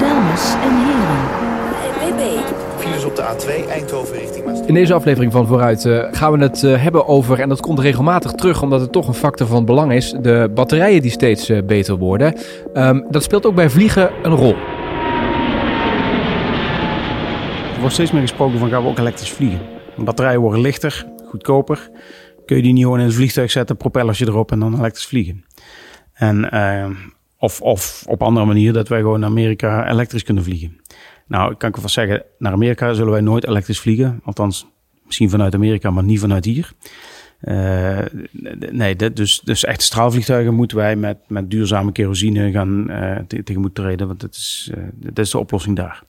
Dames en heren. Files op de A2 Eindhoven richting Maastricht. In deze aflevering van Vooruit eh, gaan we het eh, hebben over, en dat komt regelmatig terug omdat het toch een factor van belang is, de batterijen die steeds eh, beter worden. Ehm, dat speelt ook bij vliegen een rol. Er wordt steeds meer gesproken van gaan we ook elektrisch vliegen. Batterijen worden lichter, goedkoper. Kun je die niet gewoon in een vliegtuig zetten, propellersje erop en dan elektrisch vliegen. En, eh, of, of op andere manier dat wij gewoon naar Amerika elektrisch kunnen vliegen. Nou, ik kan ik wel zeggen, naar Amerika zullen wij nooit elektrisch vliegen. Althans, misschien vanuit Amerika, maar niet vanuit hier. Eh, nee, dus, dus echte straalvliegtuigen moeten wij met, met duurzame kerosine gaan uh, tegemoet treden. Want dat is, uh, dat is de oplossing daar.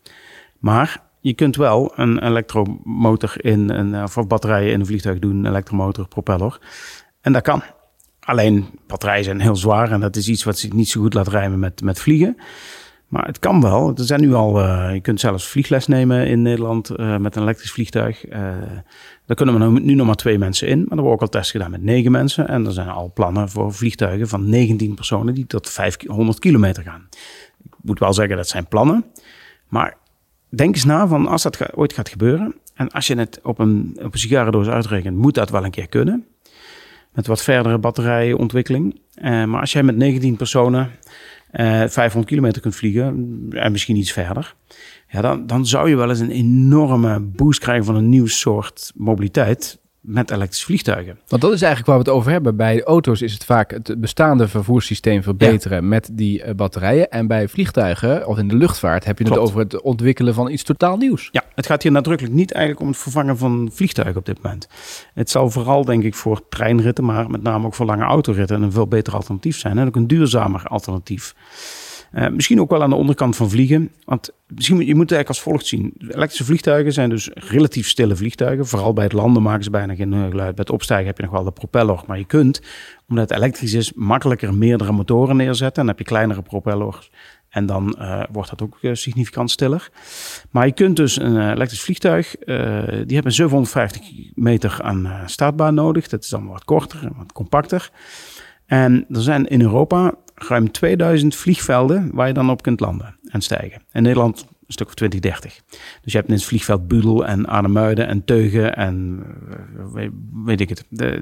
Maar je kunt wel een elektromotor in een, of batterijen in een vliegtuig doen, elektromotor, propeller. En dat kan. Alleen batterijen zijn heel zwaar en dat is iets wat zich niet zo goed laat rijmen met, met vliegen. Maar het kan wel. Er zijn nu al, uh, je kunt zelfs vliegles nemen in Nederland uh, met een elektrisch vliegtuig. Uh, daar kunnen we nu, nu nog maar twee mensen in. Maar er worden ook al tests gedaan met negen mensen. En er zijn al plannen voor vliegtuigen van 19 personen die tot 500 kilometer gaan. Ik moet wel zeggen, dat zijn plannen. Maar denk eens na van als dat ooit gaat gebeuren. En als je het op een, op een sigarendoos uitrekent, moet dat wel een keer kunnen. Met wat verdere batterijontwikkeling. maar als jij met 19 personen uh, 500 kilometer kunt vliegen en misschien iets verder, ja, dan, dan zou je wel eens een enorme boost krijgen van een nieuw soort mobiliteit met elektrische vliegtuigen. Want dat is eigenlijk waar we het over hebben. Bij auto's is het vaak het bestaande vervoerssysteem verbeteren ja. met die uh, batterijen. En bij vliegtuigen of in de luchtvaart heb je Klopt. het over het ontwikkelen van iets totaal nieuws. Ja, het gaat hier nadrukkelijk niet eigenlijk om het vervangen van vliegtuigen op dit moment. Het zal vooral denk ik voor treinritten, maar met name ook voor lange autoritten een veel beter alternatief zijn. En ook een duurzamer alternatief. Uh, misschien ook wel aan de onderkant van vliegen. Want misschien, je moet het eigenlijk als volgt zien. Elektrische vliegtuigen zijn dus relatief stille vliegtuigen. Vooral bij het landen maken ze bijna geen geluid. Bij het opstijgen heb je nog wel de propeller. Maar je kunt, omdat het elektrisch is, makkelijker meerdere motoren neerzetten. En dan heb je kleinere propellers. En dan uh, wordt dat ook uh, significant stiller. Maar je kunt dus een elektrisch vliegtuig, die hebben 750 meter aan startbaan nodig. Dat is dan wat korter en wat compacter. En er zijn in Europa ruim 2000 vliegvelden waar je dan op kunt landen en stijgen. In Nederland een stuk of 20, 30. Dus je hebt in het vliegveld Budel en Arnhemuiden en Teugen en weet, weet ik het. De,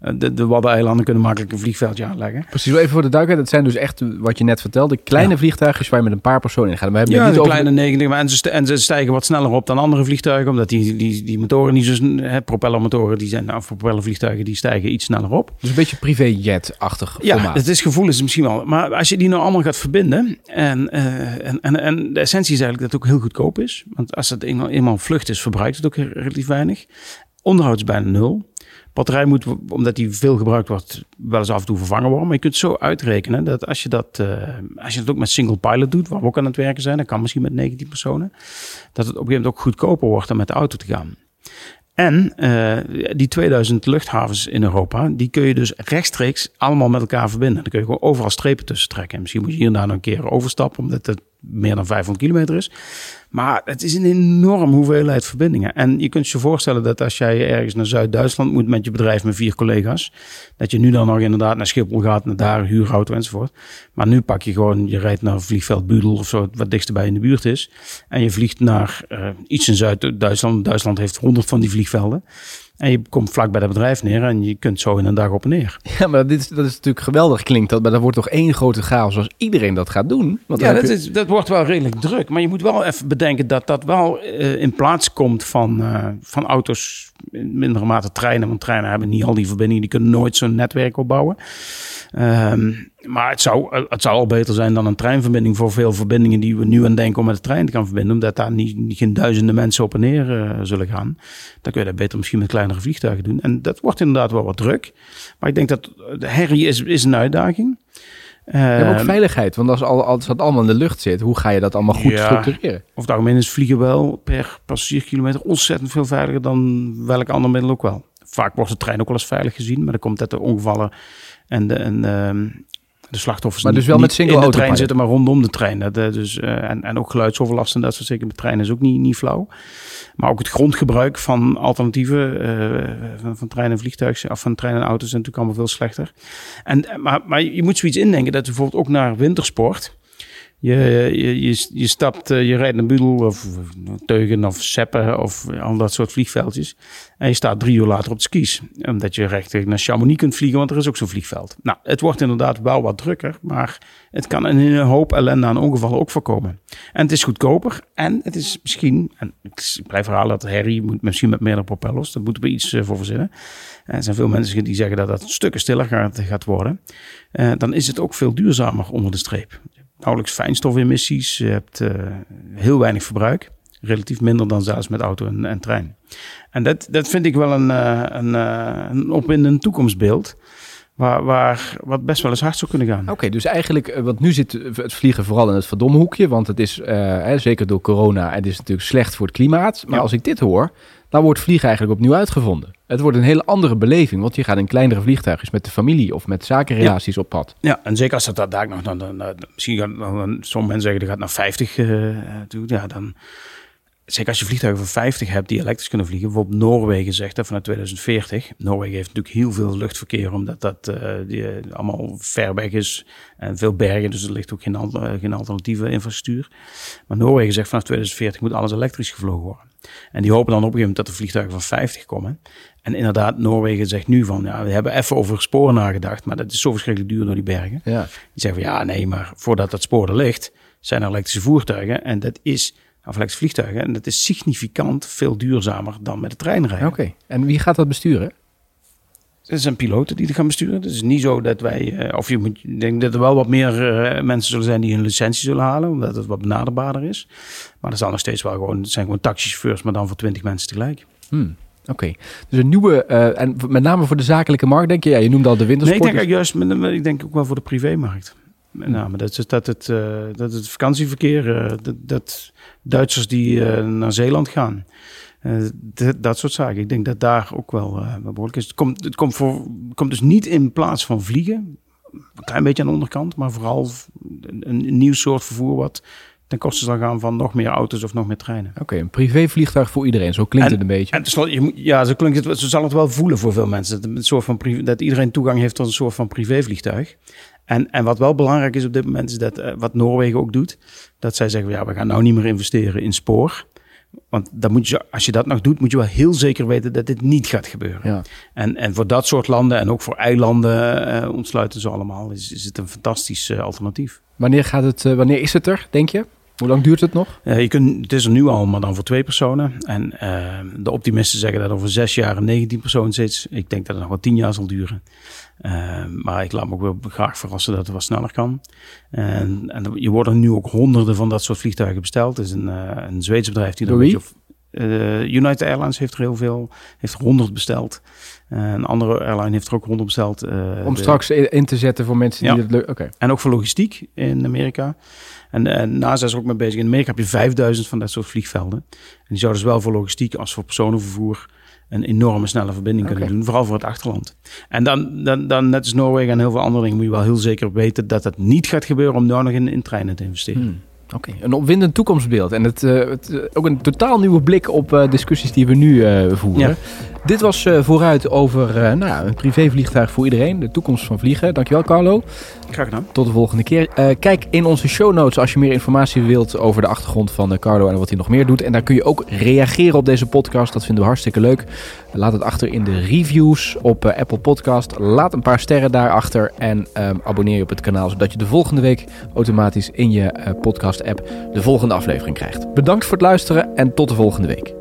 de, de, de Waddeneilanden kunnen makkelijk een vliegveldje aanleggen. Precies, even voor de duidelijkheid. Dat zijn dus echt, wat je net vertelde, kleine ja. vliegtuigjes waar je met een paar personen in gaat. Maar we ja, niet over... kleine 90, maar en ze, en ze stijgen wat sneller op dan andere vliegtuigen, omdat die, die, die motoren niet zo, hè, propellermotoren, die zijn, of propellervliegtuigen, die stijgen iets sneller op. Dus een beetje privéjet-achtig Ja, formaat. het is gevoel is misschien wel. Maar als je die nou allemaal gaat verbinden, en, uh, en, en, en de essentie is eigenlijk dat het ook heel goedkoop is. Want als het eenmaal, vlucht is, verbruikt het ook relatief weinig. Onderhoud is bijna nul. Batterij moet, omdat die veel gebruikt wordt, wel eens af en toe vervangen worden. Maar je kunt zo uitrekenen dat als je dat, uh, als je dat ook met single pilot doet, waar we ook aan het werken zijn, dat kan misschien met 19 personen, dat het op een gegeven moment ook goedkoper wordt dan met de auto te gaan. En uh, die 2000 luchthavens in Europa, die kun je dus rechtstreeks allemaal met elkaar verbinden. Dan kun je gewoon overal strepen tussen trekken. En misschien moet je hier en daar nog een keer overstappen, omdat het meer dan 500 kilometer is. Maar het is een enorm hoeveelheid verbindingen. En je kunt je voorstellen dat als jij ergens naar Zuid-Duitsland moet met je bedrijf met vier collega's, dat je nu dan nog inderdaad naar Schiphol gaat, naar daar, huurauto enzovoort. Maar nu pak je gewoon, je rijdt naar vliegveld Budel of zo, wat dichtstbij in de buurt is. En je vliegt naar uh, iets in Zuid-Duitsland. Duitsland heeft honderd van die vliegvelden. En je komt vlak bij dat bedrijf neer en je kunt zo in een dag op en neer. Ja, maar dit is, dat is natuurlijk geweldig klinkt. Dat, maar dat wordt toch één grote chaos als iedereen dat gaat doen? Want ja, dat, je... is, dat wordt wel redelijk druk. Maar je moet wel even bedenken dat dat wel uh, in plaats komt van, uh, van auto's, in mindere mate treinen. Want treinen hebben niet al die verbindingen, die kunnen nooit zo'n netwerk opbouwen. Um, maar het zou, het zou al beter zijn dan een treinverbinding voor veel verbindingen die we nu aan denken om met de trein te gaan verbinden. Omdat daar niet, geen duizenden mensen op en neer uh, zullen gaan. Dan kun je dat beter misschien met kleinere vliegtuigen doen. En dat wordt inderdaad wel wat druk. Maar ik denk dat de herrie is, is een uitdaging. Uh, ja, ook veiligheid, want als, al, als dat allemaal in de lucht zit, hoe ga je dat allemaal goed ja, structureren? Of het algemeen is vliegen wel per passagierkilometer ontzettend veel veiliger dan welk ander middel ook wel. Vaak wordt de trein ook wel eens veilig gezien, maar dan komt dat de ongevallen en de, en, uh, De slachtoffers Maar dus wel niet met single in de autopilot. trein zitten, maar rondom de trein. Dat, eh, dus, eh, en, en ook geluidsoverlast en dat soort zeker met treinen is ook niet, niet flauw. Maar ook het grondgebruik van alternatieven eh, van, van trein en vliegtuig, of van trein en auto's, is natuurlijk allemaal veel slechter. En, maar, maar je moet zoiets indenken dat bijvoorbeeld ook naar wintersport. Je, je, je, je stapt, eh, je rijdt naar Budel of Teugen of Seppen of al dat soort vliegveldjes. En je staat drie uur later op de skis. Omdat je recht naar Chamonix kunt vliegen, want er is ook zo'n vliegveld. Nou, het wordt inderdaad wel wat drukker, maar het kan een hoop ellende aan ongevallen ook voorkomen. En het is goedkoper en het is misschien, en ik blijf herhalen dat Harry moet misschien met meerdere propellers, daar moeten we iets eh, voor verzinnen. En er zijn veel mensen die zeggen dat dat stukken stiller gaat, gaat worden. Eh, dan is het ook veel duurzamer onder de streep nauwelijks fijnstofemissies. Je hebt uh, heel weinig verbruik. Relatief minder dan zelfs met auto en, en trein. En dat, dat vind ik wel een, uh, een, uh, een opwindend toekomstbeeld. Waar, waar wat best wel eens hard zou kunnen gaan. Oké, okay, dus eigenlijk, want nu zit het vliegen vooral in het verdomme hoekje. Want het is, hè, zeker door corona, het is natuurlijk slecht voor het klimaat. Maar ja. als ik dit hoor, dan wordt vliegen eigenlijk opnieuw uitgevonden. Het wordt een hele andere beleving, want je gaat in kleinere vliegtuigjes met de familie of met zakenrelaties ja. op pad. Ja, en zeker als dat daar nog, dan, dan, dan misschien gaan dan, sommige mensen zeggen dat gaat naar 50 uh, toe, ja, dan zeker als je vliegtuigen van 50 hebt die elektrisch kunnen vliegen. Bijvoorbeeld Noorwegen zegt dat vanuit 2040. Noorwegen heeft natuurlijk heel veel luchtverkeer, omdat dat uh, die, uh, allemaal ver weg is en veel bergen. Dus er ligt ook geen, uh, geen alternatieve infrastructuur. Maar Noorwegen zegt vanaf 2040 moet alles elektrisch gevlogen worden. En die hopen dan op een gegeven moment dat de vliegtuigen van 50 komen. En inderdaad, Noorwegen zegt nu van, ja, we hebben even over sporen nagedacht, maar dat is zo verschrikkelijk duur door die bergen. Ja. Die zeggen van, ja, nee, maar voordat dat spoor er ligt, zijn er elektrische voertuigen. En dat is, of vliegtuigen, en dat is significant veel duurzamer dan met de trein rijden. Oké, okay. en wie gaat dat besturen? Het zijn piloten die het gaan besturen. Het is niet zo dat wij, of je moet, ik denk dat er wel wat meer uh, mensen zullen zijn die een licentie zullen halen, omdat het wat benaderbaarder is. Maar er zal nog steeds wel gewoon, het zijn gewoon taxichauffeurs, maar dan voor twintig mensen tegelijk. Hmm. Oké, okay. dus een nieuwe, uh, en met name voor de zakelijke markt, denk je? Ja, je noemde al de wintersport. Nee, ik denk juist, met, ik denk ook wel voor de privémarkt. Met name dat, dat, het, uh, dat het vakantieverkeer, uh, dat, dat, Duitsers die naar Zeeland gaan, dat soort zaken. Ik denk dat daar ook wel behoorlijk is. Het komt, het komt, voor, komt dus niet in plaats van vliegen, een klein beetje aan de onderkant, maar vooral een, een nieuw soort vervoer wat ten koste zal gaan van nog meer auto's of nog meer treinen. Oké, okay, een privévliegtuig voor iedereen, zo klinkt en, het een beetje. En tenslotte, je ja, zo klinkt het, zo zal het wel voelen voor veel mensen. Dat, een soort van privé, dat iedereen toegang heeft tot een soort van privévliegtuig. En, en wat wel belangrijk is op dit moment, is dat uh, wat Noorwegen ook doet, dat zij zeggen, ja, we gaan nou niet meer investeren in spoor. Want dan moet je, als je dat nog doet, moet je wel heel zeker weten dat dit niet gaat gebeuren. Ja. En, en voor dat soort landen en ook voor eilanden uh, ontsluiten ze allemaal, is, is het een fantastisch uh, alternatief. Wanneer, gaat het, wanneer is het er, denk je? Hoe lang duurt het nog? Uh, je kunt, het is er nu al, maar dan voor twee personen. En uh, de optimisten zeggen dat over zes jaar een 19 persoon zit. Ik denk dat het nog wel tien jaar zal duren. Uh, maar ik laat me ook wel graag verrassen dat het wat sneller kan. En, en je worden nu ook honderden van dat soort vliegtuigen besteld. Het is een, een Zweeds bedrijf die er een beetje... Uh, United Airlines heeft er heel veel, heeft er 100 besteld. Uh, een andere airline heeft er ook 100 besteld. Uh, Om de... straks in te zetten voor mensen die Ja. het leuk... Oké. En ook voor logistiek in Amerika. En, en NASA is er ook mee bezig. In Amerika heb je 5000 van dat soort vliegvelden. En die zouden dus wel voor logistiek als voor personenvervoer een enorme snelle verbinding kunnen doen. Vooral voor het achterland. En dan, dan, dan, net als Noorwegen en heel veel andere dingen, moet je wel heel zeker weten dat dat niet gaat gebeuren om nou nog in, in treinen te investeren. Hmm. Oké, een opwindend toekomstbeeld. En het, eh, het, eh, ook een totaal nieuwe blik op eh, discussies die we nu eh, voeren. Ja. Dit was eh, vooruit over eh, nou, ja, een privévliegtuig voor iedereen. De toekomst van vliegen. Dankjewel Carlo. Graag gedaan. Tot de volgende keer. Eh, kijk in onze show notes als je meer informatie wilt over de achtergrond van Carlo en wat hij nog meer doet. En daar kun je ook reageren op deze podcast. Dat vinden we hartstikke leuk. Laat het achter in de reviews op Apple Podcast. Laat een paar sterren daarachter en ehm, abonneer je op het kanaal zodat je de volgende week automatisch in je podcast app de volgende aflevering krijgt. Bedankt voor het luisteren en tot de volgende week.